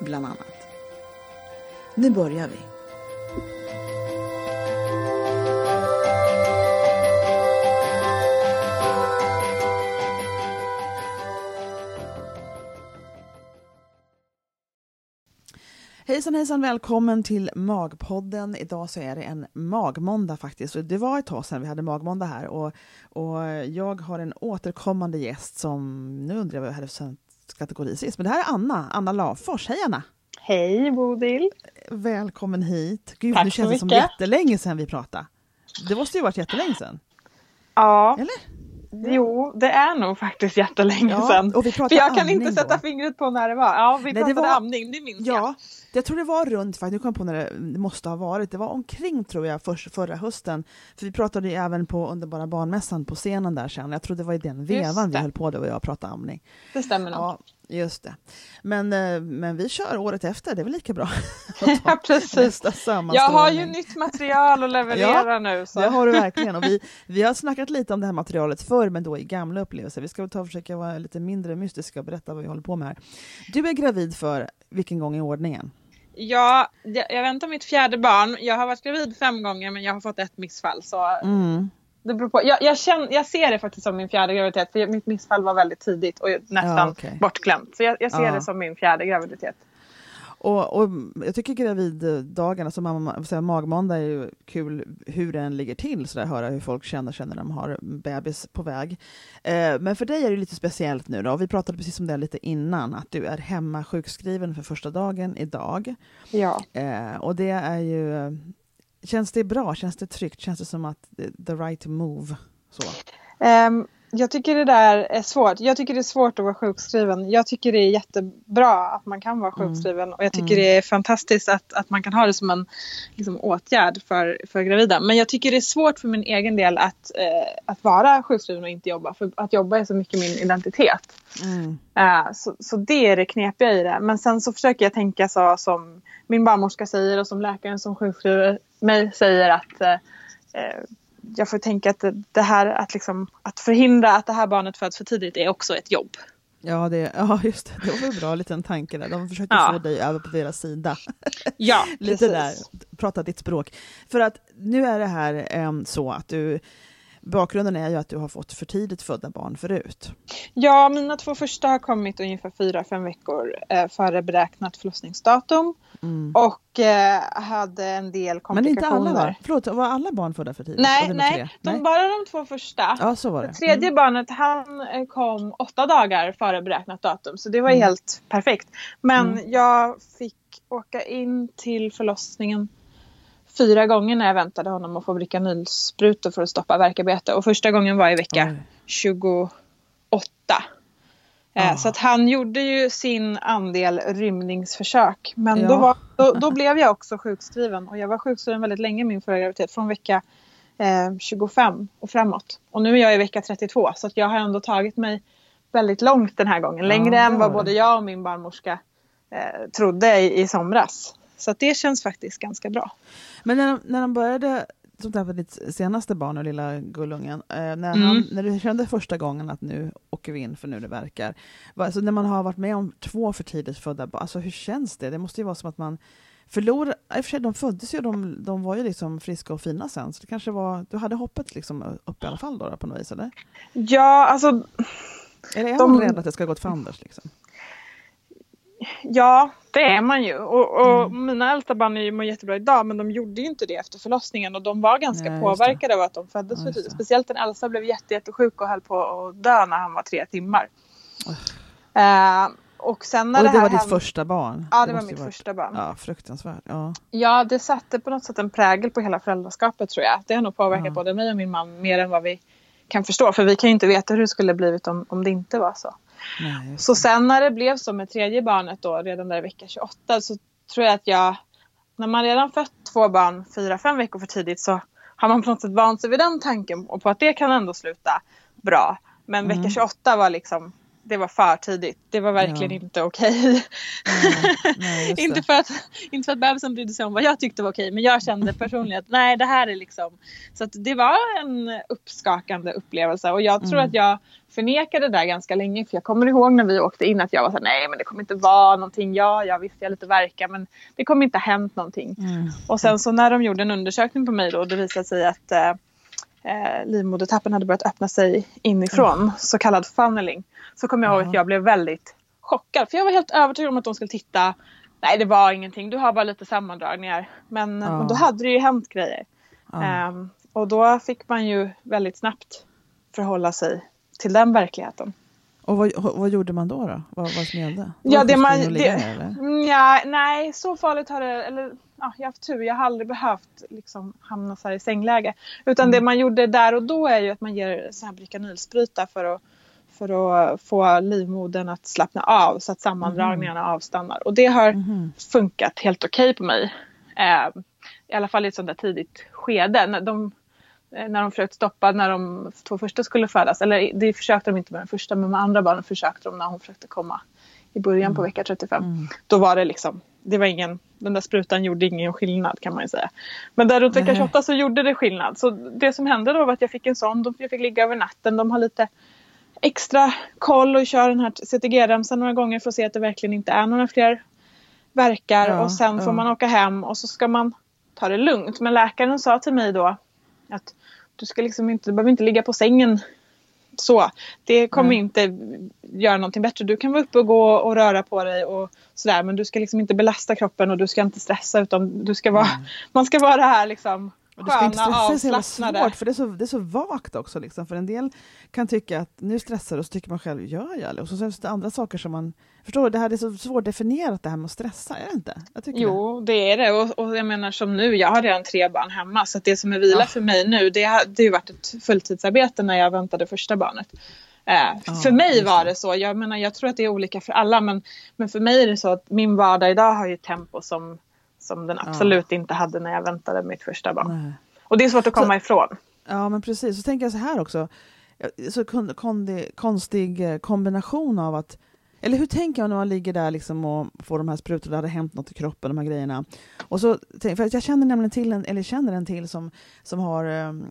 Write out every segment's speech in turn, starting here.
bland annat. Nu börjar vi. Hejsan hejsan, välkommen till Magpodden. Idag så är det en magmåndag faktiskt. Det var ett tag sedan vi hade magmåndag här och, och jag har en återkommande gäst som, nu undrar jag vad jag hade för kategori sist, men det här är Anna, Anna Lafors. Hej Anna! Hej Bodil! Välkommen hit! Gud, Tack nu känns det som jättelänge sedan vi pratade. Det måste ju varit jättelänge sedan, Ja, eller? jo det är nog faktiskt jättelänge Ja, sedan. och vi För jag kan inte sätta då. fingret på när det var. Ja, vi Nej, det pratade var- amning, det minns. Ja, jag tror det var runt, faktiskt, nu kom jag på när det, det måste ha varit, det var omkring tror jag för, förra hösten. För vi pratade ju även på Underbara barnmässan på scenen där sen, jag tror det var i den vevan vi det. höll på då och jag pratade amning. Det stämmer nog. Ja, just det. Men, eh, men vi kör året efter, det är väl lika bra? Ja, precis. Jag har ju nytt material att leverera nu. Så. Det har du verkligen. Och vi, vi har snackat lite om det här materialet förr, men då i gamla upplevelser. Vi ska ta och försöka vara lite mindre mystiska och berätta vad vi håller på med här. Du är gravid för vilken gång i ordningen? Ja, jag, väntar mitt fjärde barn. Jag har varit gravid fem gånger men jag har fått ett missfall. Så Mm. det beror på. Jag, jag, känner, jag ser det faktiskt som min fjärde graviditet för mitt missfall var väldigt tidigt och nästan Ja, okej. bortglömt. Så jag, jag ser Ja. det som min fjärde graviditet. Och, och jag tycker graviddagarna, alltså mamma, magmåndag är ju kul hur den ligger till, så där, höra hur folk känner sig när de har bebis på väg. Eh, men för dig är det lite speciellt nu då, och vi pratade precis om det lite innan, att du är hemma sjukskriven för första dagen idag. Ja. Eh, och det är ju, känns det bra, känns det tryggt, känns det som att the right move? Så. Ehm, jag tycker det där är svårt. Jag tycker det är svårt att vara sjukskriven. Jag tycker det är jättebra att man kan vara Mm. sjukskriven och jag tycker Mm. det är fantastiskt att, att man kan ha det som en liksom, åtgärd för, för gravida. Men jag tycker det är svårt för min egen del att, eh, att vara sjukskriven och inte jobba. För att jobba är så mycket min identitet. Mm. Eh, så, så det är det knepiga i det. Men sen så försöker jag tänka så som min barnmorska säger och som läkaren som sjukskriver mig säger att eh, eh, jag får tänka att det, här att, liksom, att förhindra att det här barnet föds för tidigt är också ett jobb. Ja, det, ja, just det. Det var en bra liten tanke där. De försöker Ja. få dig över på deras sida. Ja, Lite precis. där, prata ditt språk. För att nu är det här em, så att du, bakgrunden är ju att du har fått för tidigt födda barn förut. Ja, mina två första har kommit ungefär fyra, fem veckor eh, före beräknat förlossningsdatum. Mm. Och eh, hade en del Men komplikationer. inte alla va? Förlåt, var alla barn födda för tidigt? Nej, nej, de, nej. bara de två första. Ja, så var det. Det tredje Mm. barnet han eh, kom åtta dagar före beräknat datum så det var Mm. helt perfekt. Men Mm. jag fick åka in till förlossningen fyra gånger när jag väntade honom och få Bricanylsprutor för att stoppa värkarbete. Och första gången var i vecka Oj. 28. Ah. Så att han gjorde ju sin andel rymningsförsök. Men Ja. då, var, då, då blev jag också sjukskriven. Och jag var sjukskriven väldigt länge min förra graviditet. Från vecka eh, 25 och framåt. Och nu är jag i vecka 32. Så att jag har ändå tagit mig väldigt långt den här gången. Längre Ja, än vad både jag och min barnmorska eh, trodde i, i somras. Så det känns faktiskt ganska bra. Men när, de- när de började, som var ditt senaste barn och lilla gullungen, eh, när, Mm. han, när du kände första gången att nu åker vi in för nu det verkar, alltså när man har varit med om två för tidigt födda barn, alltså hur känns det? Det måste ju vara som att man förlorar, i och för sig de föddes ju, de, de var ju liksom friska och fina sen, så det kanske var, du hade hoppet liksom upp i alla fall då, då på något vis eller? Ja, alltså Eller är De- man rädd att det ska gå åt fanders liksom? Ja, det är man ju. Och, och mm. mina äldsta barn är ju mår jättebra idag men de gjorde ju inte det efter förlossningen och de var ganska Nej, påverkade av att de föddes för tidigt. Speciellt den äldsta blev jätte, jättesjuk och höll på att dö när han var tre timmar. Uh, och sen när och det, det var ditt hem... första barn? Ja, det, det var mitt varit... första barn. Ja, fruktansvärt. Ja. ja, det satte på något sätt en prägel på hela föräldraskapet tror jag. Det har nog påverkat ja. både mig och min man mer än vad vi kan förstå. För vi kan ju inte veta hur det skulle blivit om, om det inte var så. Nej, så sen när det blev så med tredje barnet då, redan där i vecka 28, så tror jag att jag, när man redan fött två barn fyra, fem veckor för tidigt så har man på något sätt vant sig vid den tanken och på att det kan ändå sluta bra. Men mm. vecka 28 var liksom det var för tidigt. Det var verkligen ja. inte okej. Okay. inte, för att, inte för att bebisen brydde sig om vad jag tyckte var okej men jag kände personligen att nej det här är liksom så att det var en uppskakande upplevelse och jag tror mm. att jag förnekade det där ganska länge för jag kommer ihåg när vi åkte in att jag var såhär nej men det kommer inte vara någonting. Ja, jag visste jag lite verka men det kommer inte ha hänt någonting. Mm. Och sen så när de gjorde en undersökning på mig då det visade sig att eh, eh, livmodertappen hade börjat öppna sig inifrån, mm. så kallad funneling. Så kommer jag ihåg att jag blev väldigt chockad. För jag var helt övertygad om att de skulle titta. Nej det var ingenting, du har bara lite sammandragningar. Men, men då hade det ju hänt grejer. Um, och då fick man ju väldigt snabbt förhålla sig till den verkligheten. Och vad, vad gjorde man då? då? Vad, vad som gällde? Ja, det man, det, mm, ja, nej, så farligt har det... Eller, ja, jag har haft tur. Jag har aldrig behövt liksom, hamna så här i sängläge. Utan mm. det man gjorde där och då är ju att man ger så här Brikanylspruta för att, för att få livmodern att slappna av så att sammandragningarna mm. avstannar. Och det har mm. funkat helt okej okay på mig. Eh, I alla fall i ett sånt där tidigt skede. De, Eh, när de försökte stoppa när de två första skulle födas. Eller det försökte de inte med den första men med andra barnen försökte de när hon försökte komma i början mm. på vecka 35. Mm. Då var det liksom, det var ingen, den där sprutan gjorde ingen skillnad kan man ju säga. Men där runt vecka 28 så gjorde det skillnad. Så det som hände då var att jag fick en sån, jag fick ligga över natten. De har lite extra koll och kör den här CTG-remsan några gånger för att se att det verkligen inte är några fler verkar. Ja, och sen ja. får man åka hem och så ska man ta det lugnt. Men läkaren sa till mig då att du ska liksom inte, du behöver inte ligga på sängen så. Det kommer mm. inte göra någonting bättre. Du kan vara uppe och gå och röra på dig och sådär men du ska liksom inte belasta kroppen och du ska inte stressa utan du ska vara, mm. man ska vara här liksom du ska inte stressa så jävla svårt, för det är så, det är så vagt också. Liksom. För en del kan tycka att nu stressar du och så tycker man själv, gör jag det? Och så finns det andra saker som man... Förstår du? Det här är så svårdefinierat det här med att stressa, är det inte? jo, det. det är det. Och, och, jag menar som nu, jag har redan tre barn hemma, så det som är vila ja. för mig nu, det har, det har varit ett fulltidsarbete när jag väntade första barnet. Ja, för mig var det så. Jag menar, jag tror att det är olika för alla, men, men för mig är det så att min vardag idag har ju tempo som som den absolut ja. inte hade när jag väntade mitt första barn. Nej. Och det är svårt att komma så, ifrån. Ja, men precis. Så tänker jag så här också. Så konstig eh, kombination av att eller hur tänker man när man ligger där liksom och får de här sprutorna, det hade hänt något i kroppen, de här grejerna. Och så, för jag känner nämligen till en, eller känner en till som, som har, ehm,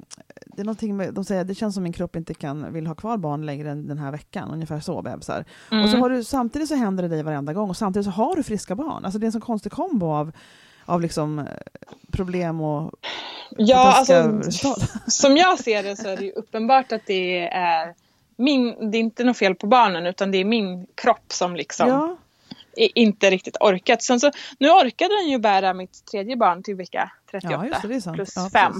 det är någonting med, de säger det känns som min kropp inte kan, vill ha kvar barn längre än den här veckan, ungefär så bebisar. Mm. Och så har du, samtidigt så händer det dig varenda gång och samtidigt så har du friska barn. Alltså det är en sån konstig kombo av av liksom eh, problem och Ja, alltså, som jag ser det så är det ju uppenbart att det är min, det är inte något fel på barnen utan det är min kropp som liksom ja. inte riktigt orkat. Sen så, nu orkade den ju bära mitt tredje barn till vecka 38 ja, det, plus ja, 5.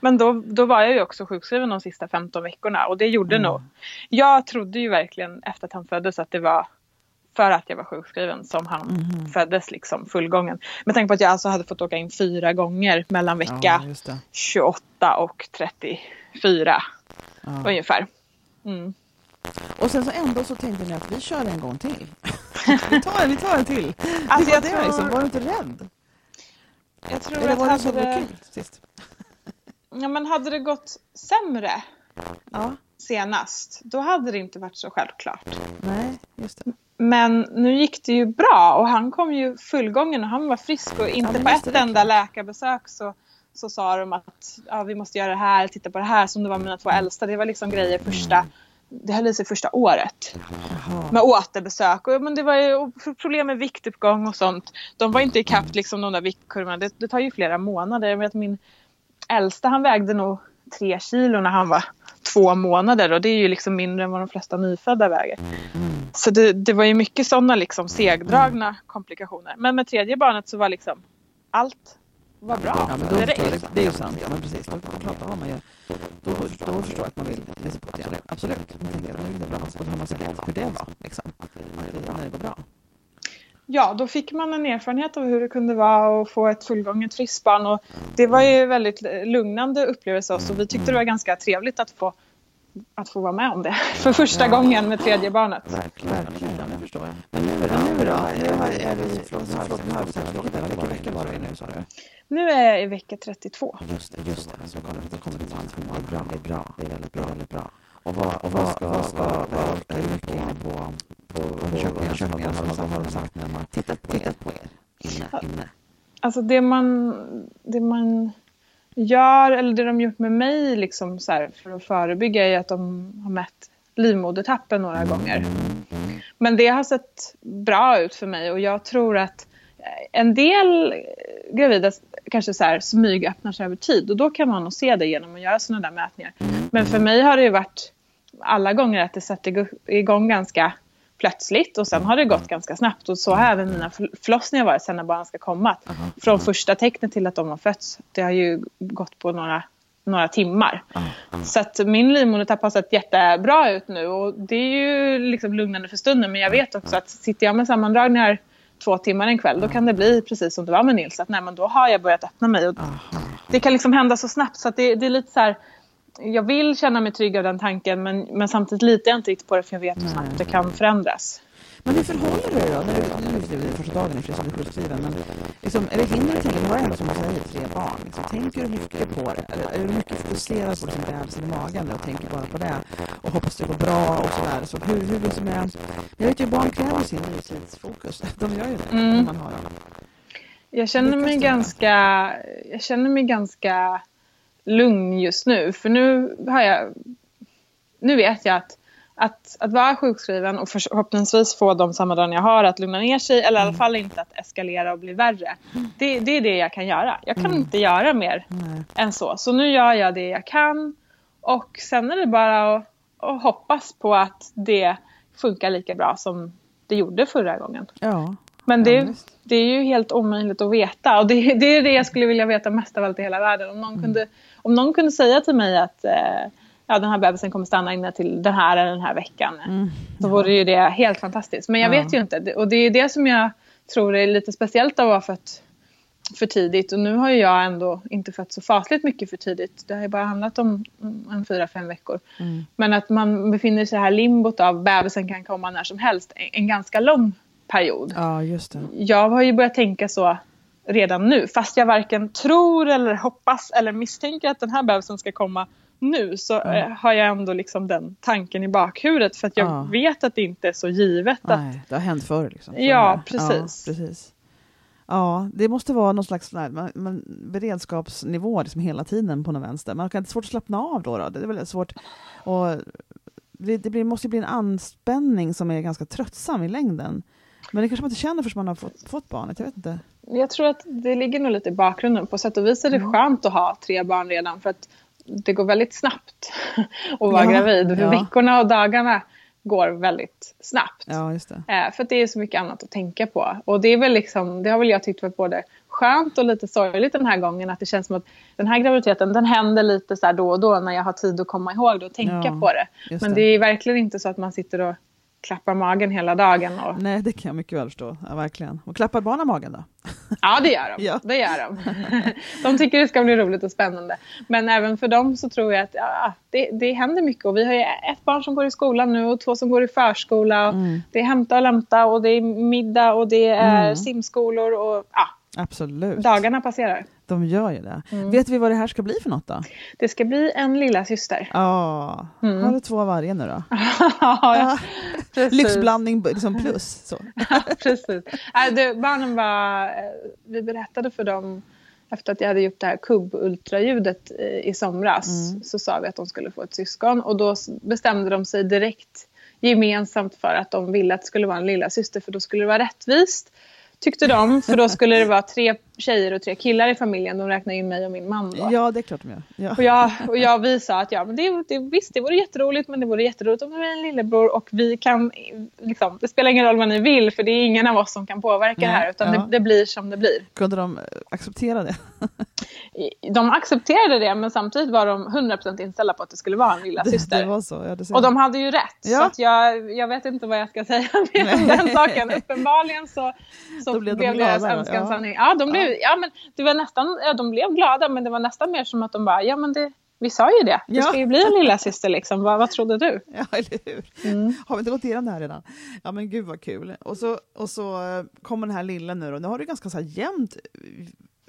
Men då, då var jag ju också sjukskriven de sista 15 veckorna och det gjorde mm. nog. Jag trodde ju verkligen efter att han föddes att det var för att jag var sjukskriven som han mm. föddes liksom fullgången. Med tanke på att jag alltså hade fått åka in fyra gånger mellan vecka ja, 28 och 34 ja. ungefär. Mm. Och sen så ändå så tänkte ni att vi kör en gång till. vi, tar, vi tar en till. Alltså, det var, det, tror... liksom. var du inte rädd? Jag tror Eller var att det hade... kul sist? ja men hade det gått sämre ja. senast då hade det inte varit så självklart. Nej, just det. Men nu gick det ju bra och han kom ju fullgången och han var frisk och inte ja, på ett enda läkarbesök så, så sa de att ja, vi måste göra det här, titta på det här som det var mina två äldsta. Det var liksom grejer första, det höll i sig första året. Jaha. Med återbesök och men det var ju problem med viktuppgång och sånt. De var inte ikapp liksom de där viktkurvorna. Det, det tar ju flera månader. Jag vet min äldsta han vägde nog tre kilo när han var två månader och det är ju liksom mindre än vad de flesta nyfödda väger. Så det, det var ju mycket sådana liksom segdragna komplikationer. Men med tredje barnet så var liksom allt var bra. Ja, men då direkt. Det, det är ju sant. Ja, men precis. Då, pratar man ju. Då, då förstår jag att man vill det igen. Absolut. Man tänker, det är bra. Och då har man sett hur det var. Liksom. När det var bra. Ja, då fick man en erfarenhet av hur det kunde vara att få ett fullgånget friskbarn. Och det var ju väldigt lugnande upplevelse och vi tyckte det var ganska trevligt att få att få vara med om det för första ja. gången med tredje barnet. Verkligen, verkligen, det förstår jag. Men nu då? Nu då? Nu är vi, förlåt, förlåt, vilken vecka var du i nu sa du? Nu är jag i vecka 32. Just det, just det. Så kommer det kommer till är bra, det är bra, det är väldigt bra, väldigt bra. Och vad, och vad ska, vad ska, vad är du mycket inne på, på undersökningar? Vad har sagt när man tittat på er, på er inne, inne? Alltså det man, det man gör, eller det de gjort med mig liksom så här, för att förebygga är att de har mätt livmodertappen några gånger. Men det har sett bra ut för mig och jag tror att en del gravida kanske så här smygöppnar sig över tid och då kan man nog se det genom att göra sådana där mätningar. Men för mig har det ju varit alla gånger att det sätter igång ganska plötsligt och sen har det gått ganska snabbt. Och så har även mina förlossningar varit sen när barnen ska komma. Från första tecknet till att de har fötts, det har ju gått på några, några timmar. Så att min livmodertapp har sett jättebra ut nu och det är ju liksom lugnande för stunden. Men jag vet också att sitter jag med sammandragningar två timmar en kväll då kan det bli precis som det var med Nils. Att nej men då har jag börjat öppna mig och det kan liksom hända så snabbt. Så att det, det är lite så här jag vill känna mig trygg av den tanken men, men samtidigt litar jag inte riktigt på det för jag vet hur snabbt det kan förändras. Men hur förhåller du dig då? När du, nu är det första dagen i som du sjukskriven, men liksom, är det hinder Du har ändå som du säger tre barn. Liksom, tänker du mycket på det? Eller är du mycket fokuserad på liksom bebisen i magen och tänker bara på det? Och hoppas det går bra och sådär. Så hur, hur liksom är, jag vet ju barn kräver sin livstidsfokus. De gör ju det mm. man har. Jag känner mig ganska, jag känner mig ganska lugn just nu. För nu har jag, nu vet jag att att, att vara sjukskriven och förhoppningsvis få de sammanhang jag har att lugna ner sig eller i alla mm. fall inte att eskalera och bli värre. Det, det är det jag kan göra. Jag kan mm. inte göra mer mm. än så. Så nu gör jag det jag kan och sen är det bara att, att hoppas på att det funkar lika bra som det gjorde förra gången. Ja. Men det, det är ju helt omöjligt att veta och det, det är det jag skulle vilja veta mest av allt i hela världen. Om någon, mm. kunde, om någon kunde säga till mig att eh, ja, den här bebisen kommer stanna inne till den här eller den här veckan. Mm. Då vore ju det helt fantastiskt. Men jag ja. vet ju inte. Och det är det som jag tror är lite speciellt av att ha fött för tidigt. Och nu har ju jag ändå inte fött så fasligt mycket för tidigt. Det har ju bara handlat om en fyra, fem veckor. Mm. Men att man befinner sig i det här limbot av bebisen kan komma när som helst. En ganska lång period. Ja, just det. Jag har ju börjat tänka så redan nu. Fast jag varken tror eller hoppas eller misstänker att den här bebisen ska komma nu så mm. har jag ändå liksom den tanken i bakhuvudet för att jag ja. vet att det inte är så givet. Nej, att... det har hänt förr. Liksom, ja, precis. Ja, precis. Ja, det måste vara någon slags man, man, beredskapsnivå liksom hela tiden på något vänster. Man kan inte svårt att slappna av då. då. Det är väldigt svårt. Och det, det blir, måste bli en anspänning som är ganska tröttsam i längden. Men det kanske man inte känner förrän man har fått, fått barnet. Jag vet inte. Jag tror att det ligger nog lite i bakgrunden. På sätt och vis är det mm. skönt att ha tre barn redan. För att det går väldigt snabbt att vara ja, gravid. För ja. Veckorna och dagarna går väldigt snabbt. Ja, det. Eh, för det är så mycket annat att tänka på. Och det, är väl liksom, det har väl jag tyckt varit både skönt och lite sorgligt den här gången. Att det känns som att den här graviditeten den händer lite så då och då när jag har tid att komma ihåg det och tänka ja, på det. Men det. det är verkligen inte så att man sitter och klappar magen hela dagen. Och... Nej, det kan jag mycket väl förstå. Ja, verkligen. Och klappar barnen magen då? Ja, det gör de. ja. Det gör de. de tycker det ska bli roligt och spännande. Men även för dem så tror jag att ja, det, det händer mycket. Och vi har ju ett barn som går i skolan nu och två som går i förskola. Mm. Det är hämta och lämta och det är middag och det är mm. simskolor och ja, Absolut. Dagarna passerar. De gör ju det. Mm. Vet vi vad det här ska bli för något då? Det ska bli en lilla syster. Ja, mm. har du två varje nu då? ja, Lyxblandning liksom plus. Så. ja, precis. Äh, det, barnen var, eh, vi berättade för dem efter att jag hade gjort det här kubb-ultraljudet i somras mm. så sa vi att de skulle få ett syskon och då bestämde de sig direkt gemensamt för att de ville att det skulle vara en lilla syster för då skulle det vara rättvist tyckte de. För då skulle det vara tre tjejer och tre killar i familjen. De räknar in mig och min man då. Ja, det är klart de gör. Ja. Och, jag, och jag vi sa att ja, men det, det, visst, det vore jätteroligt men det vore jätteroligt om det var en lillebror och vi kan, liksom, det spelar ingen roll vad ni vill för det är ingen av oss som kan påverka Nej, det här utan ja. det, det blir som det blir. Kunde de eh, acceptera det? De accepterade det men samtidigt var de 100% inställda på att det skulle vara en lilla Det, syster. det var så, ja, det ser Och de hade ju rätt. Så att jag, jag vet inte vad jag ska säga mer om den saken. Uppenbarligen så, så blev blev, de deras önskan ja. sanning. Ja, de blev, ja. men det var nästan, ja, de blev glada men det var nästan mer som att de bara, ja men det, vi sa ju det. Det Ja. ska ju bli en lilla syster liksom. Vad, vad trodde du? Ja, eller hur? Mm. Har vi inte gått igenom det här redan? Ja, men gud vad kul. Och så, och så eh, kommer den här lilla nu då. Nu har du ganska så här jämnt eh,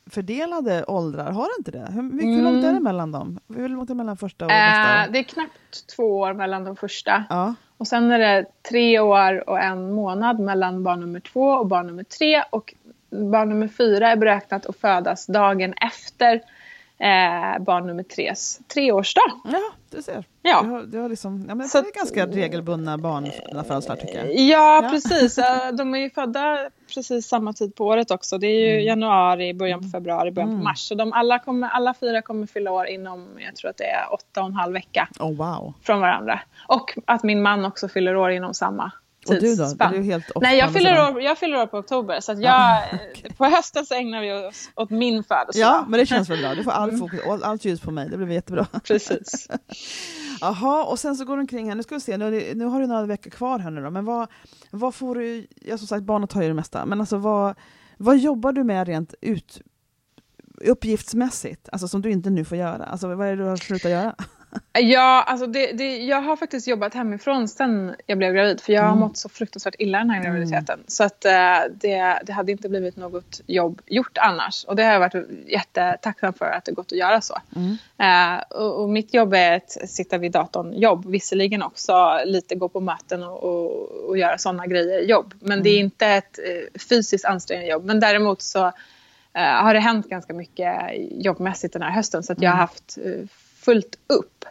fördelade åldrar, har du inte det? Hur mycket Mm. långt är det mellan dem? Hur långt är det mellan första och nästa? Eh, det är knappt två år mellan de första. Ja, Och sen är det tre år och en månad mellan barn nummer två och barn nummer tre. Och barn nummer fyra är beräknat att födas dagen efter eh, barn nummer tres treårsdag. ja du ser. Ja. Du har, du har liksom, ja, men Så det är ganska regelbundna barnfödslar tycker jag. Ja, Ja. precis. De är ju födda precis samma tid på året också. Det är ju januari, början på februari, början Mm. på mars. Så de alla, kommer, alla fyra kommer fylla år inom, jag tror att det är åtta och en halv vecka Oh, wow. från varandra. Och att min man också fyller år inom samma Och du då? Är du helt Nej, jag fyller, år, jag fyller år på oktober. Så jag, okej. på hösten så ägnar vi oss åt min födelsedag. Ja, men det känns väl bra. Du får all Mm. fokus, all, allt ljus på mig. Det blir jättebra. Precis. Jaha, och sen så går du omkring här. Nu ska vi se, nu, nu har du några veckor kvar här nu då. Men vad, vad får du, ja som sagt barnet har ju det mesta, men alltså vad, vad jobbar du med rent ut, uppgiftsmässigt? Alltså som du inte nu får göra? Alltså vad är det du har slutat göra? Ja, alltså det, det, jag har faktiskt jobbat hemifrån sen jag blev gravid. För jag har Mm. mått så fruktansvärt illa den här graviditeten. Så att eh, det, det hade inte blivit något jobb gjort annars. Och det har jag varit jättetacksam för att det gått att göra så. Mm. Eh, och, och mitt jobb är ett sitta vid datorn jobb. Visserligen också lite gå på möten och, och, och göra sådana grejer jobb. Men det är Mm. inte ett eh, fysiskt ansträngande jobb. Men däremot så eh, har det hänt ganska mycket jobbmässigt den här hösten. Så att jag har Mm. haft eh, fullt upp.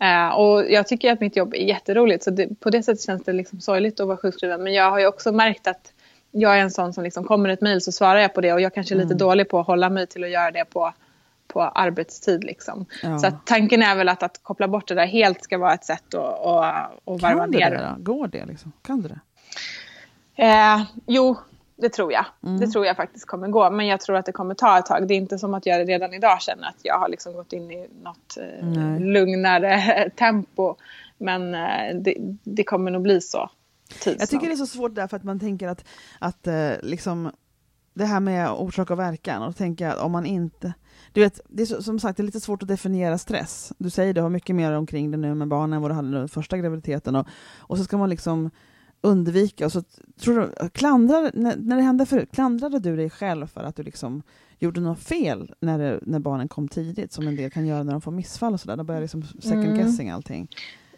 Eh, och jag tycker att mitt jobb är jätteroligt. Så det, på det sättet känns det liksom sorgligt att vara sjukskriven. Men jag har ju också märkt att jag är en sån som liksom kommer ett mejl så svarar jag på det. Och jag kanske är lite Mm. dålig på att hålla mig till att göra det på, på arbetstid. Liksom. Ja. Så tanken är väl att, att koppla bort det där helt ska vara ett sätt att, att, att varva Kan du ner. det då? Går det liksom? Kan du det? Eh, jo, det tror jag. Mm. Det tror jag faktiskt kommer gå. Men jag tror att det kommer ta ett tag. Det är inte som att jag redan idag känner att jag har liksom gått in i något eh, lugnare tempo. Men eh, det, det kommer nog bli så. Jag tycker det är så svårt därför att man tänker att, att eh, liksom, det här med orsak och verkan, och jag att om man inte... Du vet, det är så, som sagt det är lite svårt att definiera stress. Du säger du har mycket mer omkring det nu med barnen än vad du hade den första graviditeten. Och, och så ska man liksom undvika. Och så tror du, klandrar, när, när det hände förut, klandrade du dig själv för att du liksom gjorde något fel när, det, när barnen kom tidigt, som en del kan göra när de får missfall och sådär. Då börjar liksom second Mm. guessing allting.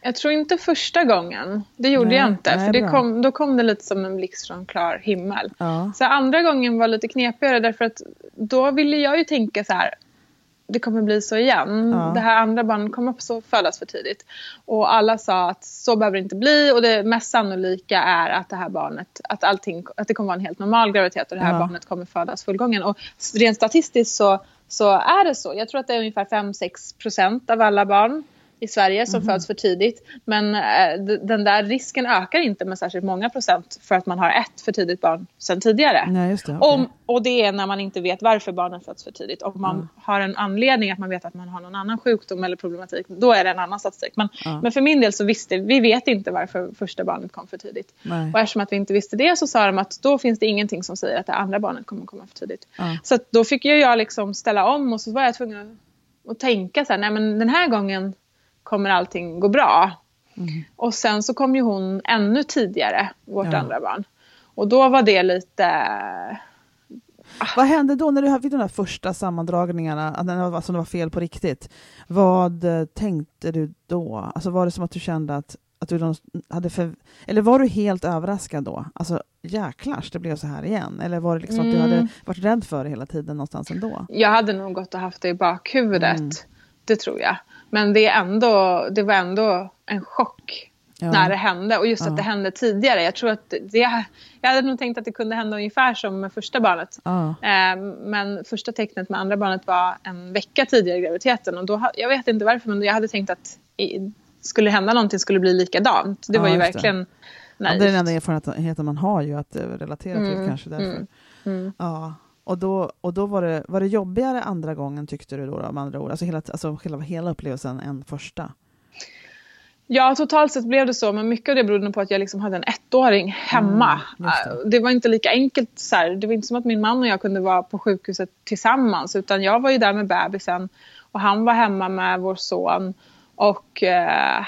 Jag tror inte första gången. Det gjorde Nej, jag inte. nej, för kom, då kom det lite som en blixt från klar himmel. Ja. Så andra gången var lite knepigare därför att då ville jag ju tänka så här. Det kommer bli så igen. Ja. Det här andra barnet kommer också födas för tidigt. Och alla sa att så behöver det inte bli och det mest sannolika är att det här barnet, att allting, att det kommer vara en helt normal graviditet och det här Ja. barnet kommer födas fullgången. Och rent statistiskt så, så är det så. Jag tror att det är ungefär 5-6 procent av alla barn i Sverige som föds för tidigt. Men eh, den där risken ökar inte med särskilt många procent för att man har ett för tidigt barn sedan tidigare. Nej, just det. okej. Om, och det är när man inte vet varför barnen föds för tidigt. Om man har en anledning att man vet att man har någon annan sjukdom eller problematik, då är det en annan statistik. Men, Ja. men för min del så visste vi vet inte varför första barnet kom för tidigt. Nej. Och eftersom att vi inte visste det så sa de att då finns det ingenting som säger att det andra barnet kommer komma för tidigt. Så då fick jag liksom ställa om och så var jag tvungen att, att tänka så här, nej men den här gången kommer allting gå bra. Mm. Och sen så kom ju hon ännu tidigare, vårt Ja. andra barn. Och då var det lite... Vad hände då när du fick de där första sammandragningarna, att det var, alltså det var fel på riktigt? Vad eh, tänkte du då? Alltså var det som att du kände att, att du hade för, Eller var du helt överraskad då? Alltså jäklars, det blev så här igen. Eller var det liksom att du Mm. hade varit rädd för det hela tiden någonstans ändå? Jag hade nog gått och haft det i bakhuvudet. Mm. Det tror jag. Men det, är ändå, det var ändå en chock. ja. när det hände och just ja. att det hände tidigare. Jag tror att det, jag hade nog tänkt att det kunde hända ungefär som med första barnet. Eh, men första tecknet med andra barnet var en vecka tidigare i graviditeten och då, jag vet inte varför men jag hade tänkt att i, skulle hända någonting skulle det bli likadant. Det var ju verkligen det. naivt. det är den enda erfarenheten man har ju att relatera till mm. kanske därför. Mm. Mm. Ja. Och då, och då var, det, var det jobbigare andra gången tyckte du då, då med andra ord? Alltså hela, alltså hela, hela upplevelsen än första? Ja, totalt sett blev det så, men mycket av det berodde på att jag liksom hade en ettåring hemma. Mm, det. det. var inte lika enkelt. Så här. Det var inte som att min man och jag kunde vara på sjukhuset tillsammans, utan jag var ju där med bebisen och han var hemma med vår son. Och eh,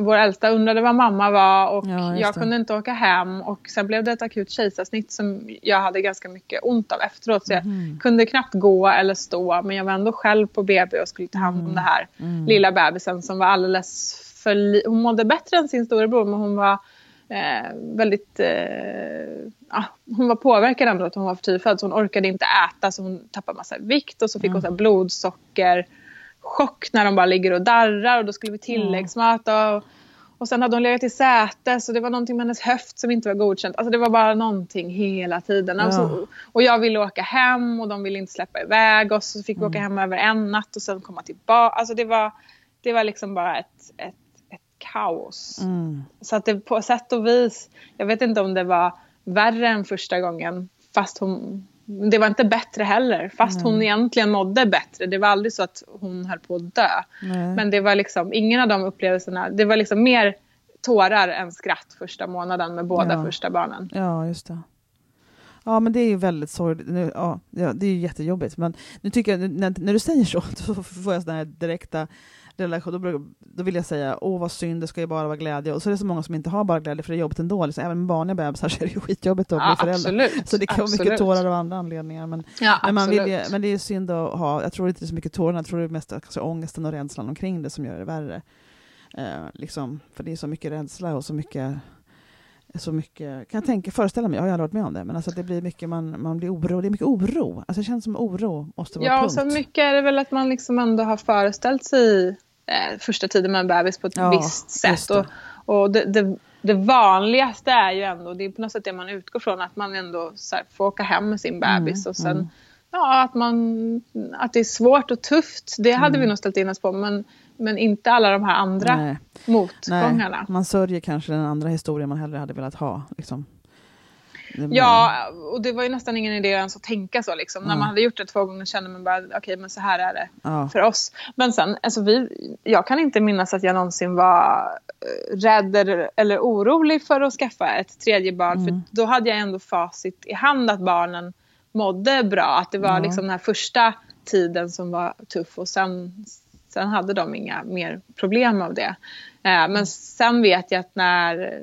vår äldsta undrade var mamma var och ja, jag kunde inte åka hem. Och sen blev det ett akut kejsarsnitt som jag hade ganska mycket ont av efteråt. Så jag mm. kunde knappt gå eller stå men jag var ändå själv på BB och skulle ta hand om mm. det här mm. lilla bebisen som var alldeles för... Hon mådde bättre än sin storebror men hon var eh, väldigt... Eh, ja, hon var påverkad ändå att hon var för tidigt född så hon orkade inte äta så hon tappade massa vikt och så fick hon så blodsocker chock när de bara ligger och darrar och då skulle vi tilläggsmat. Och, och sen hade hon legat i säte så det var någonting med hennes höft som inte var godkänt. Alltså det var bara någonting hela tiden. Ja. Alltså, och jag ville åka hem och de ville inte släppa iväg oss. Så fick vi mm. åka hem över en natt och sen komma tillbaka. Alltså det var, det var liksom bara ett, ett, ett kaos. Mm. Så att det på sätt och vis, jag vet inte om det var värre än första gången. Fast hon, det var inte bättre heller, fast mm. hon egentligen mådde bättre. Det var aldrig så att hon höll på att dö. Mm. Men det var liksom, ingen av de upplevelserna, det var liksom mer tårar än skratt första månaden med båda ja. första barnen. Ja, just det. Ja, men det är ju väldigt sorgligt. Ja, det är ju jättejobbigt. Men nu tycker jag, när, när du säger så, så får jag sådana här direkta relation, då, då vill jag säga åh vad synd, det ska ju bara vara glädje. Och så är det så många som inte har bara glädje för det är jobbigt ändå. Liksom. Även med vanliga bebisar så är det ju skitjobbigt att ja, bli förälder. Absolut, så det kan absolut. vara mycket tårar av andra anledningar. Men, ja, men, man vill ju, men det är synd att ha, jag tror inte det är så mycket tårarna, jag tror det är mest kanske ångesten och rädslan omkring det som gör det värre. Eh, liksom, för det är så mycket rädsla och så mycket så mycket, kan jag tänka, föreställa mig, jag har aldrig varit med om det, men alltså det blir mycket, man, man blir oro, det är mycket oro. Alltså det känns som oro måste vara Ja, punkt. så mycket är det väl att man liksom ändå har föreställt sig eh, första tiden med en bebis på ett ja, visst sätt. Det. Och, och det, det, det, vanligaste är ju ändå, det är på något sätt det man utgår från, att man ändå här, får åka hem med sin bebis. Mm, och sen, mm. ja, att, man, att det är svårt och tufft, det hade mm. vi nog ställt in oss på. Men, men inte alla de här andra Nej. motgångarna. Nej, man sörjer kanske den andra historien man hellre hade velat ha. Liksom. Ja, och det var ju nästan ingen idé ens att tänka så. Liksom. Mm. När man hade gjort det två gånger kände man bara, okej okay, men så här är det ja. för oss. Men sen, alltså vi, jag kan inte minnas att jag någonsin var eh, rädd eller, orolig för att skaffa ett tredje barn. Mm. För då hade jag ändå facit i hand att barnen mådde bra. Att det var liksom den här första tiden som var tuff och sen, sen hade de inga mer problem av det. Eh, men sen vet jag att när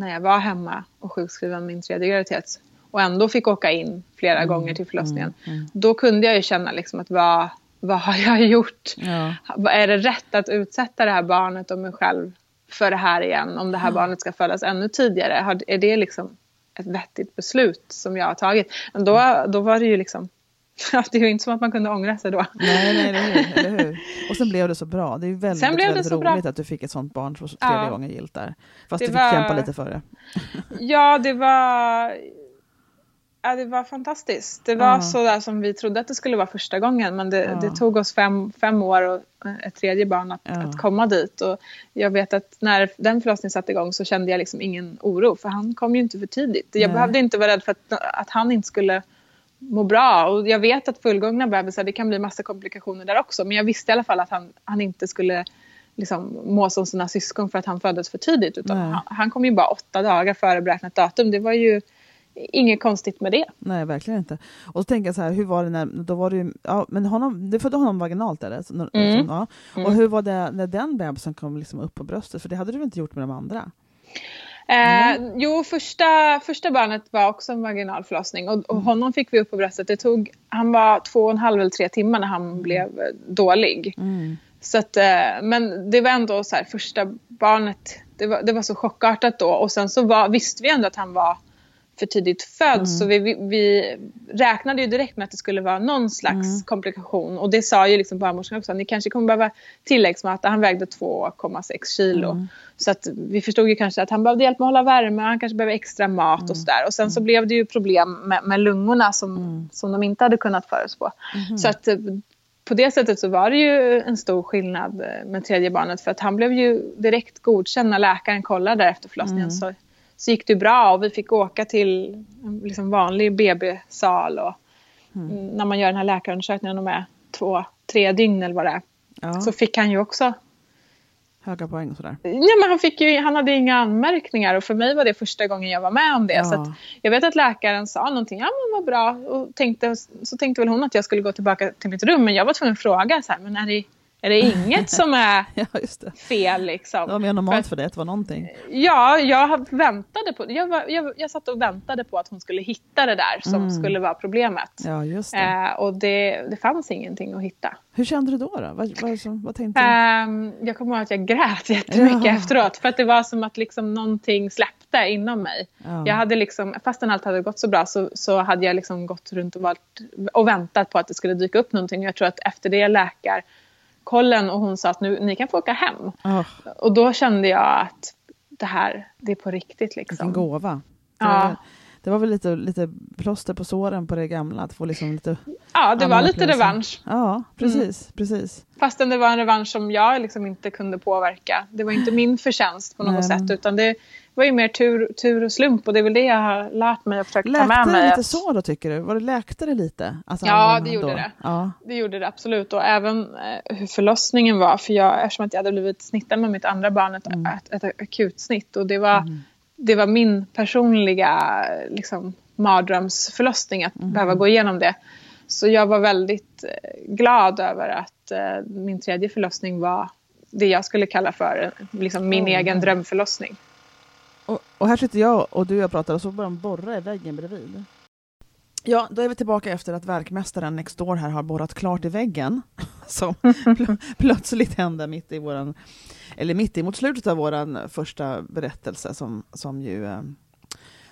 när jag var hemma och sjukskriven min tredje graviditet och ändå fick åka in flera mm, gånger till förlossningen. Mm, mm. Då kunde jag ju känna liksom att vad, vad har jag gjort? Ja. Är det rätt att utsätta det här barnet och mig själv för det här igen? Om det här barnet ska födas ännu tidigare? Är det liksom ett vettigt beslut som jag har tagit? Men då, då var det ju liksom det är ju inte som att man kunde ångra sig då. Nej, nej hur, eller hur? Och sen blev det så bra. Det är väldigt, sen blev väldigt roligt bra. att du fick ett sånt barn för tredje ja. gången gilt där. Fast det du fick var... kämpa lite för det. Ja, det var... Ja, det var fantastiskt. Det var ja. så där som vi trodde att det skulle vara första gången. Men det, ja. det tog oss fem, fem år och ett tredje barn att, ja. att, komma dit. Och jag vet att när den förlossningen satte igång så kände jag liksom ingen oro. För han kom ju inte för tidigt. Jag Nej. behövde inte vara rädd för att, att han inte skulle må bra. Och jag vet att fullgångna bebisar, det kan bli massa komplikationer där också. Men jag visste i alla fall att han, han inte skulle liksom, må som sina syskon för att han föddes för tidigt. Utan han, han, kom ju bara åtta dagar före beräknat datum. Det var ju inget konstigt med det. Nej, verkligen inte. Och så tänker jag så här, hur var det när, då var det ja, men honom, du födde honom vaginalt eller? Så, mm. ja. Och mm. hur var det när den bebisen kom liksom upp på bröstet? För det hade du väl inte gjort med de andra? Eh, mm. jo, första, första barnet var också en vaginal förlossning och, och, mm. honom fick vi upp på bröstet. Det tog, han var två och en halv eller tre timmar när han mm. blev dålig. Mm. Så att, eh, men det var ändå så här, första barnet, det var, det var så chockartat då och sen så var, visste vi ändå att han var för tidigt född mm. så vi, vi, vi, räknade ju direkt med att det skulle vara någon slags mm. komplikation och det sa ju liksom barnmorskan också, ni kanske kommer behöva tilläggsmatta. Han vägde 2,6 kilo. Mm. Så att vi förstod ju kanske att han behövde hjälp med att hålla värme, han kanske behöver extra mat och mm. sådär. Och sen så mm. blev det ju problem med, med lungorna som, mm. som de inte hade kunnat förutspå. Så att eh, på det sättet så var det ju en stor skillnad eh, med tredje barnet för att han blev ju direkt godkänd när läkaren kollade efter förlossningen. Mm. Så, så gick det bra och vi fick åka till en liksom vanlig BB-sal och mm. när man gör den här läkarundersökningen de är två, tre dygn eller vad det är. Ja. Så fick han ju också höga poäng sådär? Ja, men han, fick ju, han hade inga anmärkningar och för mig var det första gången jag var med om det. Ja. Så jag vet att läkaren sa någonting, ja men vad bra. Och tänkte, så tänkte väl hon att jag skulle gå tillbaka till mitt rum men jag var tvungen att fråga så här, men är det, är det inget som är ja, fel liksom? Det var mer normalt för, för dig att det var någonting. Ja, jag väntade på jag, var, jag, jag satt och väntade på att hon skulle hitta det där som mm. skulle vara problemet. Ja, just det. Eh, och det, det fanns ingenting att hitta. Hur kände du då? då? Vad, vad, vad tänkte du? Um, jag kommer ihåg att jag grät jättemycket ja. efteråt. För att det var som att liksom någonting släppte inom mig. Ja. Jag hade liksom, fastän allt hade gått så bra så, så hade jag liksom gått runt och, varit, och väntat på att det skulle dyka upp någonting. Jag tror att efter det läkarkollen och hon sa att nu, ni kan få åka hem. Oh. Och då kände jag att det här, det är på riktigt. Liksom. En gåva. Ja det var väl lite, lite plåster på såren på det gamla, att få liksom lite... Ja, det var lite revansch. Ja, precis, mm. precis. Fastän det var en revansch som jag liksom inte kunde påverka. Det var inte min förtjänst på något Nej. sätt, utan det var ju mer tur, tur och slump och det är väl det jag har lärt mig och försökt ta med mig. Läkte det lite så då, tycker du? Var det läkte det lite? Alltså, ja, det gjorde då? det. Ja. Det gjorde det absolut. Och även eh, hur förlossningen var, för jag, eftersom att jag hade blivit snittad med mitt andra barn, ett, mm. ett, ett akutsnitt. Och det var... Mm det var min personliga liksom, mardrömsförlossning att mm. behöva gå igenom det. Så jag var väldigt eh, glad över att eh, min tredje förlossning var det jag skulle kalla för liksom, min mm. egen drömförlossning. Och, här sitter jag och du och jag pratar och så börjar de borra i väggen bredvid. Ja, då är vi tillbaka efter att verkmästaren next door här har borrat klart i väggen. Som pl plötsligt hände mitt i våran eller mitt emot slutet av vår första berättelse som, som, ju, eh,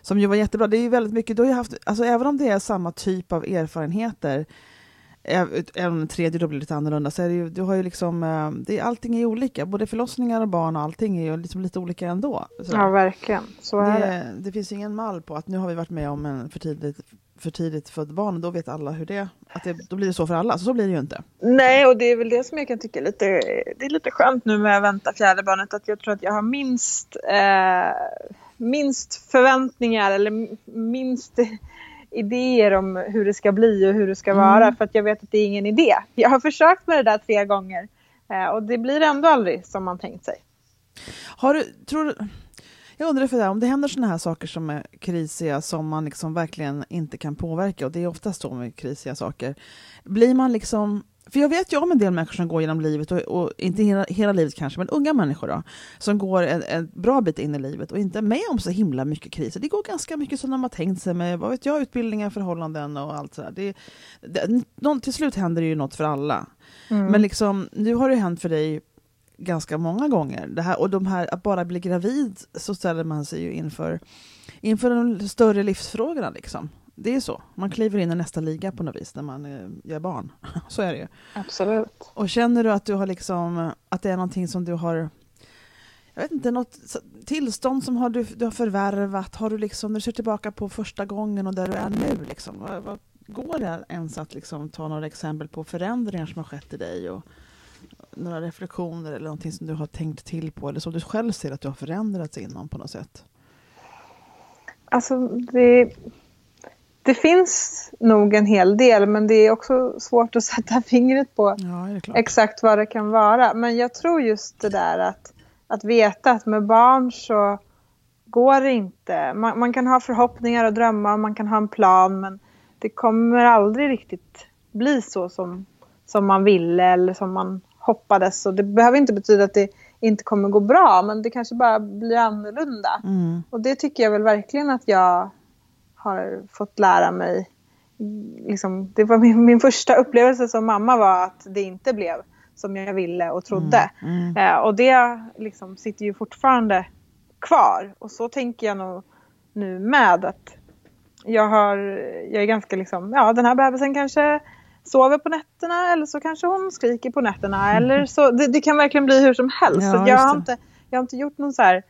som ju var jättebra. Det är väldigt mycket, du har haft, alltså även om det är samma typ av erfarenheter, även om tredje då blir lite annorlunda, så är det ju, du har ju liksom, eh, det, allting är olika, både förlossningar och barn och allting är ju liksom lite olika ändå. Så ja, verkligen. Så är det, det. Det finns ingen mall på att nu har vi varit med om en för tidigt för tidigt född barn, och då vet alla hur det, att det, då blir det så för alla. Så, så blir det ju inte. Nej, och det är väl det som jag kan tycka lite, det är lite skönt nu med att vänta fjärde barnet, att jag tror att jag har minst, eh, minst förväntningar eller minst idéer om hur det ska bli och hur det ska mm. vara, för att jag vet att det är ingen idé. Jag har försökt med det där tre gånger eh, och det blir ändå aldrig som man tänkt sig. Har du, tror jag undrar för det, om det händer sådana här saker som är krisiga som man liksom verkligen inte kan påverka, och det är oftast så med krisiga saker, blir man liksom för jag vet ju om en del människor som går genom livet, och, och inte hela, hela, livet kanske, men unga människor då, som går en, en, bra bit in i livet och inte är med om så himla mycket kriser. Det går ganska mycket som de har tänkt sig med, vad vet jag, utbildningar, förhållanden och allt sådär. Det, det, till slut händer det ju något för alla. Mm. Men liksom, nu har det hänt för dig ganska många gånger. Det här, och de här, att bara bli gravid så ställer man sig ju inför, inför de större livsfrågorna. Liksom. Det är så. Man kliver in i nästa liga på något vis när man eh, gör barn. så är det ju. Absolut. Och känner du att du har liksom, att det är någonting som du har jag vet inte, något tillstånd som har du, du har förvärvat? Har du liksom, när du ser tillbaka på första gången och där du är nu, liksom, vad, vad går det ens att liksom ta några exempel på förändringar som har skett i dig? Och, några reflektioner eller någonting som du har tänkt till på eller som du själv ser att du har förändrats inom på något sätt? Alltså det, det finns nog en hel del men det är också svårt att sätta fingret på ja, exakt vad det kan vara. Men jag tror just det där att, att veta att med barn så går det inte. Man, man kan ha förhoppningar och drömmar, man kan ha en plan men det kommer aldrig riktigt bli så som, som man ville eller som man hoppades. Och det behöver inte betyda att det inte kommer gå bra, men det kanske bara blir annorlunda. Mm. Och det tycker jag väl verkligen att jag har fått lära mig. Liksom, det var min, min första upplevelse som mamma var att det inte blev som jag ville och trodde. Mm. Mm. Eh, och det liksom sitter ju fortfarande kvar. Och så tänker jag nog nu med att jag, har, jag är ganska liksom, ja den här bebisen kanske sover på nätterna eller så kanske hon skriker på nätterna. Mm. Eller så, det, det, kan verkligen bli hur som helst. Ja, så jag, har inte, jag har inte gjort någon så här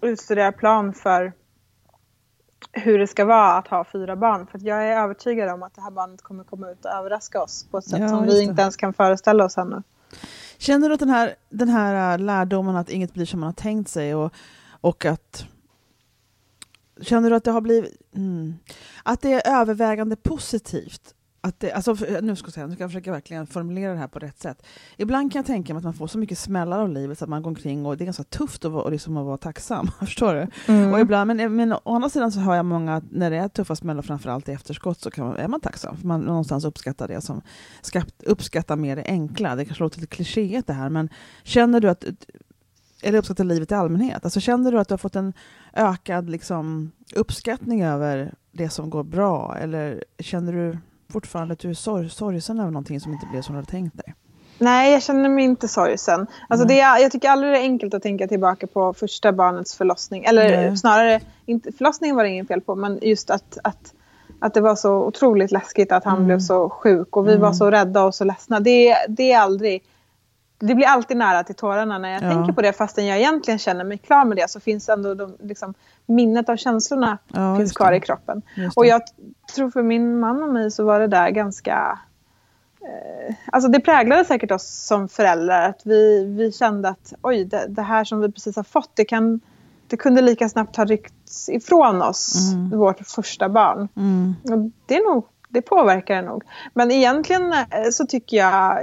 utstuderad plan för hur det ska vara att ha fyra barn. För jag är övertygad om att det här barnet kommer komma ut och överraska oss på ett sätt ja, som vi inte ens kan föreställa oss ännu. Känner du att den här, den här äh, lärdomen att inget blir som man har tänkt sig och, och att Känner du att det har blivit... Mm, att det är övervägande positivt att det, alltså, nu ska jag, säga, nu ska jag försöka verkligen formulera det här på rätt sätt. Ibland kan jag tänka mig att man får så mycket smällar av livet så att man går omkring och det är ganska tufft att vara, liksom att vara tacksam. Förstår du? Mm. Och ibland, men, men å andra sidan så hör jag många, när det är tuffa smällar, framförallt i efterskott, så man, är man tacksam. För man någonstans uppskattar det som uppskattar mer det enkla. Det kanske låter lite klichéigt det här, men känner du att eller uppskattar livet i allmänhet? Alltså känner du att du har fått en ökad liksom, uppskattning över det som går bra? Eller känner du fortfarande att du är sorg, sorgsen över någonting som inte blev som du hade tänkt dig? Nej, jag känner mig inte sorgsen. Alltså det är, jag tycker aldrig det är enkelt att tänka tillbaka på första barnets förlossning. Eller Nej. snarare, inte, förlossningen var det inget fel på, men just att, att, att det var så otroligt läskigt att han mm. blev så sjuk och vi mm. var så rädda och så ledsna. Det, det är aldrig... Det blir alltid nära till tårarna när jag ja. tänker på det fastän jag egentligen känner mig klar med det så finns ändå de, liksom, minnet av känslorna ja, finns kvar i kroppen. Och jag tror för min man och mig så var det där ganska... Eh, alltså det präglade säkert oss som föräldrar. Att vi, vi kände att oj, det, det här som vi precis har fått, det, kan, det kunde lika snabbt ha ryckts ifrån oss, mm. vårt första barn. Mm. Och det, är nog, det påverkar det nog. Men egentligen eh, så tycker jag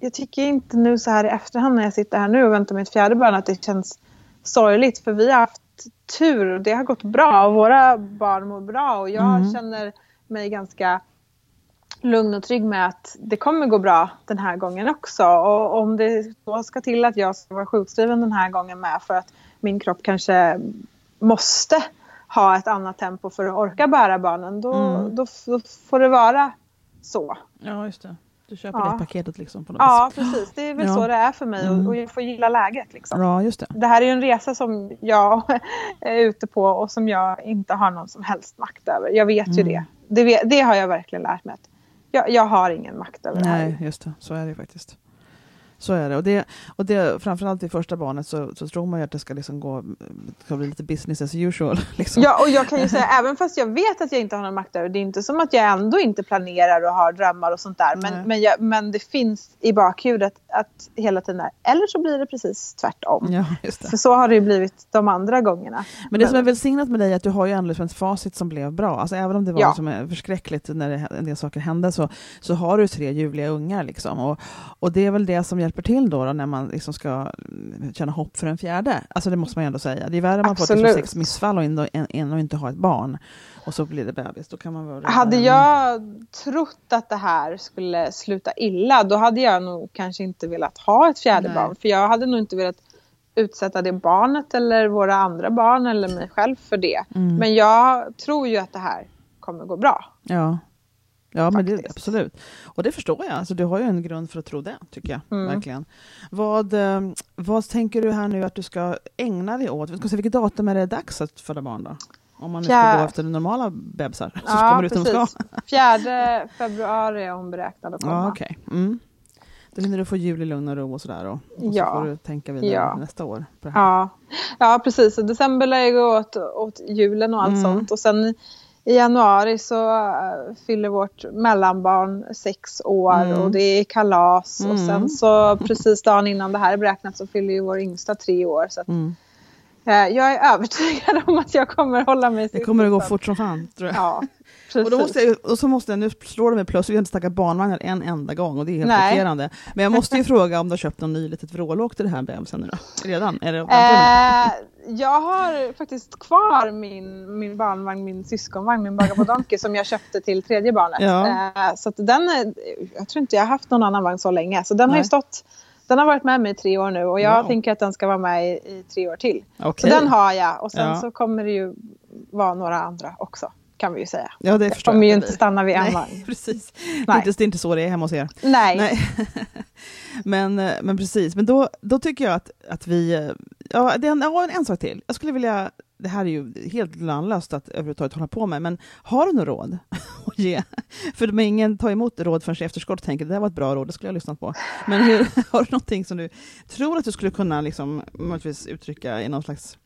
jag tycker inte nu så här i efterhand när jag sitter här nu och väntar med ett fjärde barn att det känns sorgligt för vi har haft tur och det har gått bra och våra barn mår bra och jag mm. känner mig ganska lugn och trygg med att det kommer gå bra den här gången också. Och om det då ska till att jag ska vara sjukskriven den här gången med för att min kropp kanske måste ha ett annat tempo för att orka bära barnen, då, mm. då, då får det vara så. Ja, just det. Du köper ja. det paketet liksom på något Ja, vis. precis. Det är väl ja. så det är för mig mm. och jag får gilla läget. Liksom. Ja, just det. det här är ju en resa som jag är ute på och som jag inte har någon som helst makt över. Jag vet mm. ju det. Det, det, har jag verkligen lärt mig. Att jag, jag har ingen makt över Nej, det här. Nej, just det. Så är det faktiskt. Så är det. Och, det, och det, framförallt i första barnet så, så tror man ju att det ska, liksom gå, ska bli lite business as usual. Liksom. Ja, och jag kan ju säga, även fast jag vet att jag inte har någon makt över det, är inte som att jag ändå inte planerar och har drömmar och sånt där. Men, men, jag, men det finns i bakhuvudet att hela tiden är, eller så blir det precis tvärtom. Ja, För så har det ju blivit de andra gångerna. Men det men, som är välsignat med dig är att du har ju ändå liksom ett facit som blev bra. Alltså även om det var ja. liksom förskräckligt när det, en del saker hände så, så har du tre ljuvliga ungar. Liksom. Och, och det är väl det som hjälper till då, då när man liksom ska känna hopp för en fjärde. Alltså det måste man ju ändå säga. Det är värre om man får liksom sex missfall och ändå, än, att inte ha ett barn. Och så blir det bebis. Då kan man vara hade jag trott att det här skulle sluta illa, då hade jag nog kanske inte velat ha ett fjärde Nej. barn. För jag hade nog inte velat utsätta det barnet eller våra andra barn eller mig själv för det. Mm. Men jag tror ju att det här kommer gå bra. Ja. Ja, men det, absolut. Och det förstår jag. Alltså, du har ju en grund för att tro det, tycker jag. Mm. Verkligen. Vad, eh, vad tänker du här nu att du ska ägna dig åt? Ska se, vilket datum är det dags att föda barn då? Om man nu ska gå efter normala bebisar. Så ja, kommer precis. Ska. Fjärde februari är hon beräknad att komma. Ja, okay. Mm. Då hinner du få jul i lugn och ro och sådär. Och, och ja. så får du tänka vidare ja. nästa år. Ja. ja, precis. December lär gå åt, åt julen och allt mm. sånt. Och sen i januari så uh, fyller vårt mellanbarn sex år mm. och det är kalas. Mm. Och sen så precis dagen innan det här är beräknat så fyller ju vår yngsta tre år. Så att, mm. uh, jag är övertygad om att jag kommer hålla mig Det kommer att gå fort som fan, tror jag. Ja, och, då måste jag, och så måste jag, nu slår det mig plötsligt, vi har inte snackat barnvagnar en enda gång och det är helt chockerande. Men jag måste ju fråga om du har köpt någon ny litet vrålåk till det här bebisen nu då? Redan? Är det, eh, jag har faktiskt kvar min, min barnvagn, min syskonvagn, min Bagabodonkey som jag köpte till tredje barnet. Ja. Eh, så den, jag tror inte jag har haft någon annan vagn så länge. Så den Nej. har stått den har varit med mig i tre år nu och jag wow. tänker att den ska vara med i, i tre år till. Okay. Så den har jag och sen ja. så kommer det ju vara några andra också kan vi ju säga. Ja, det förstår kommer ju inte stanna vid en vagn. Precis. Nej. Det, är inte, så det är hemma hos er. Nej. Nej. men, men precis, men då, då tycker jag att, att vi... Ja, det är en, ja, en sak till. Jag skulle vilja det här är ju helt lönlöst att överhuvudtaget hålla på med, men har du något råd att ge? För de ingen tar emot råd förrän i efterskott och tänker det där var ett bra råd, det skulle jag ha lyssnat på. Men hur, har du någonting som du tror att du skulle kunna liksom, uttrycka i någon slags...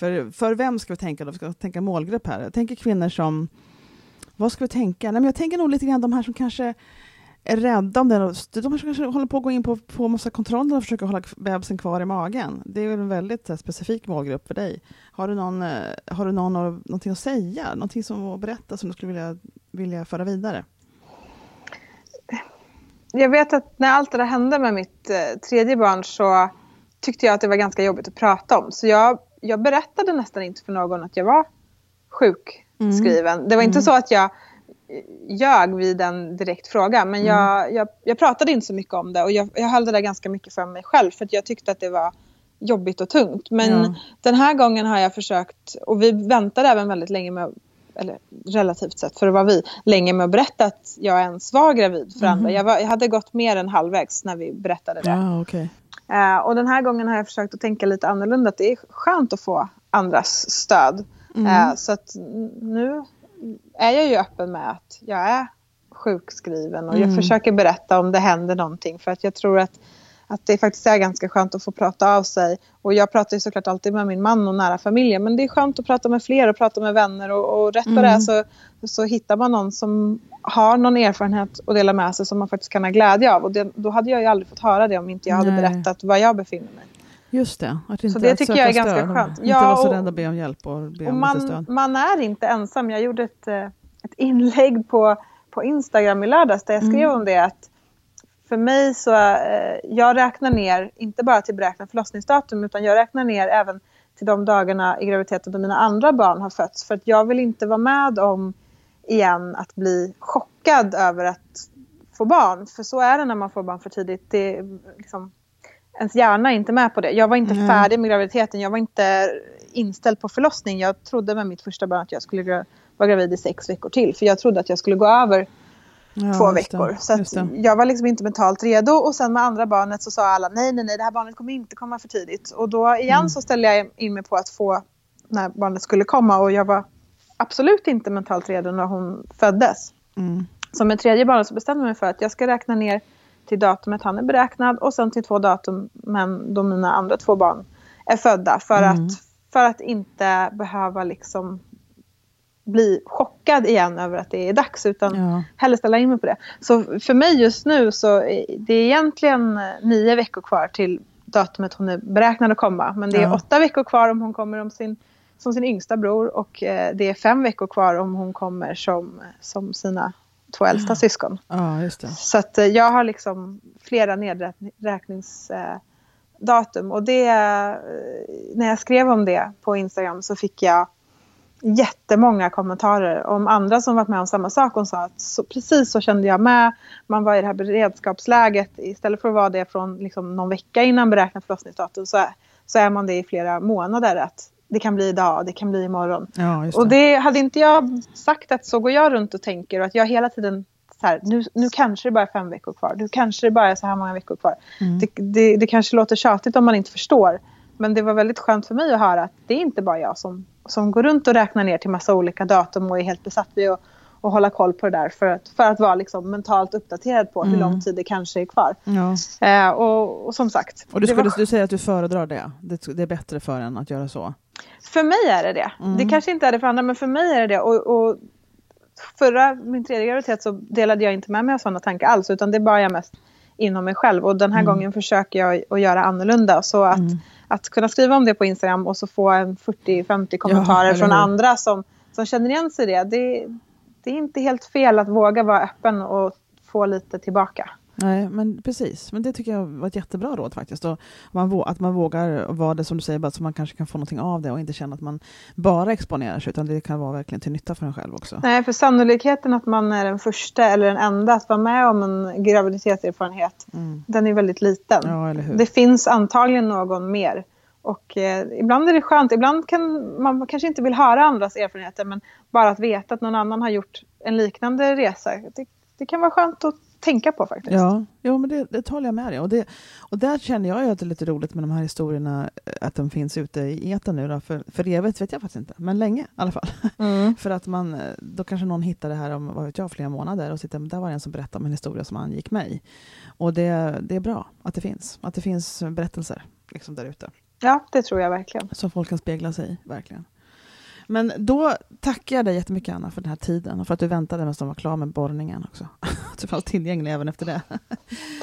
För, för vem ska vi tänka då? Vi ska tänka målgrupp här. Jag tänker kvinnor som... Vad ska vi tänka? Nej, men jag tänker nog lite grann de här som kanske är rädda om den. De kanske håller på att gå in på, på massa kontroller och försöker hålla bebisen kvar i magen. Det är en väldigt här, specifik målgrupp för dig. Har du, någon, eh, har du någon, någonting att säga? Någonting som att berätta som du skulle vilja, vilja föra vidare? Jag vet att när allt det där hände med mitt eh, tredje barn så tyckte jag att det var ganska jobbigt att prata om. Så jag, jag berättade nästan inte för någon att jag var sjukskriven. Mm. Det var inte mm. så att jag ljög vid en direkt fråga. Men jag, mm. jag, jag, pratade inte så mycket om det och jag, jag höll det där ganska mycket för mig själv för att jag tyckte att det var jobbigt och tungt. Men ja. den här gången har jag försökt, och vi väntade även väldigt länge med eller relativt sett för att vara vi, länge med att berätta att jag ens var gravid för mm. andra. Jag, var, jag, hade gått mer än halvvägs när vi berättade det. Ja, okay. Uh, och den här gången har jag försökt att tänka lite annorlunda. Att det är skönt att få andras stöd. Mm. Uh, så att nu är jag ju öppen med att jag är sjukskriven och mm. jag försöker berätta om det händer någonting för att jag tror att, att det faktiskt är ganska skönt att få prata av sig. Och jag pratar ju såklart alltid med min man och nära familjen men det är skönt att prata med fler och prata med vänner och, och rätt vad mm. det är så, så hittar man någon som har någon erfarenhet att dela med sig som man faktiskt kan ha glädje av och det, då hade jag ju aldrig fått höra det om inte jag hade Nej. berättat var jag befinner mig. Just det. Att inte så det tycker jag är ganska stöd. skönt. Inte vara så rädd att be om hjälp och be och om man, stöd. Man är inte ensam. Jag gjorde ett, eh, ett inlägg på, på Instagram i lördags där jag skrev mm. om det att för mig så, eh, jag räknar ner, inte bara till beräknat förlossningsdatum utan jag räknar ner även till de dagarna i graviditeten då mina andra barn har fötts. För att jag vill inte vara med om igen att bli chockad över att få barn. För så är det när man får barn för tidigt. Det, liksom, ens hjärna är inte med på det. Jag var inte mm. färdig med graviditeten. Jag var inte inställd på förlossning. Jag trodde med mitt första barn att jag skulle vara gravid i sex veckor till. För jag trodde att jag skulle gå över ja, två veckor. Så jag var liksom inte mentalt redo. Och sen med andra barnet så sa alla nej, nej, nej, det här barnet kommer inte komma för tidigt. Och då igen mm. så ställde jag in mig på att få när barnet skulle komma. Och jag var absolut inte mentalt redo när hon föddes. Mm. Så med tredje barnet så bestämde jag mig för att jag ska räkna ner till datumet han är beräknad och sen till två datum men då mina andra två barn är födda. För, mm. att, för att inte behöva liksom bli chockad igen över att det är dags utan ja. hellre ställa in mig på det. Så för mig just nu så är det egentligen nio veckor kvar till datumet hon är beräknad att komma. Men det är ja. åtta veckor kvar om hon kommer om sin, som sin yngsta bror och eh, det är fem veckor kvar om hon kommer som, som sina två äldsta syskon. Ja, just det. Så att eh, jag har liksom flera nedräkningsdatum. Och det, eh, när jag skrev om det på Instagram så fick jag jättemånga kommentarer om andra som varit med om samma sak. Hon sa att så, precis så kände jag med. Man var i det här beredskapsläget. Istället för att vara det från liksom någon vecka innan beräknat förlossningsdatum så så är man det i flera månader. Att det kan bli idag, det kan bli imorgon. Ja, det. Och det hade inte jag sagt att så går jag runt och tänker och att jag hela tiden så här, nu, nu kanske det bara är fem veckor kvar, nu kanske det bara är så här många veckor kvar. Mm. Det, det, det, kanske låter tjatigt om man inte förstår. Men det var väldigt skönt för mig att höra att det är inte bara jag som, som går runt och räknar ner till massa olika datum och är helt besatt vid att och hålla koll på det där för att, för att vara liksom mentalt uppdaterad på mm. hur lång tid det kanske är kvar. Ja. Eh, och, och, som sagt. Och du skulle var... du säger att du föredrar det? det? Det är bättre för en att göra så? För mig är det det. Mm. Det kanske inte är det för andra men för mig är det det. Och, och förra, min tredje graviditet så delade jag inte med mig av sådana tankar alls utan det bar jag mest inom mig själv och den här mm. gången försöker jag att göra annorlunda. Så att, mm. Att kunna skriva om det på Instagram och så få en 40-50 kommentarer ja, från andra som, som känner igen sig i det, det. Det är inte helt fel att våga vara öppen och få lite tillbaka. Nej, men precis. Men det tycker jag var ett jättebra råd faktiskt. Och man, att man vågar vara det som du säger, bara så man kanske kan få någonting av det och inte känna att man bara exponerar sig, utan det kan vara verkligen till nytta för en själv också. Nej, för sannolikheten att man är den första eller den enda att vara med om en graviditetserfarenhet, mm. den är väldigt liten. Ja, det finns antagligen någon mer. Och eh, ibland är det skönt, ibland kan man kanske inte vill höra andras erfarenheter, men bara att veta att någon annan har gjort en liknande resa, det, det kan vara skönt att tänka på faktiskt. Ja, jo, men det, det talar jag med dig och, det, och där känner jag ju att det är lite roligt med de här historierna, eh, att de finns ute i etern nu. Då, för, för evigt vet jag faktiskt inte, men länge i alla fall. Mm. för att man, eh, då kanske någon hittar det här om vad vet jag, flera månader och sitter, där var det en som berättade om en historia som angick mig. Och det, det är bra att det finns, att det finns berättelser liksom där ute. Ja, det tror jag verkligen. Som folk kan spegla sig i, verkligen. Men då tackar jag dig jättemycket Anna för den här tiden och för att du väntade medan de var klara med borrningen också. Att du fanns tillgänglig även efter det.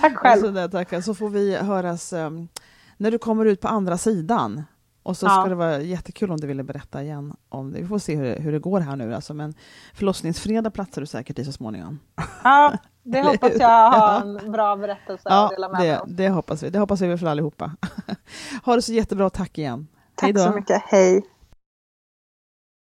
Tack själv. Så, där, tackar. så får vi höras um, när du kommer ut på andra sidan. Och så Ja. ska det vara jättekul om du ville berätta igen om det. Vi får se hur, det- hur det går här nu. Alltså, men förlossningsfredag platsar du säkert i så småningom. Ja, det hoppas jag har en bra berättelse Ja, att dela med mig av. det hoppas vi. Det hoppas vi för allihopa. ha det så jättebra. Tack igen. Tack då. så mycket. Hej.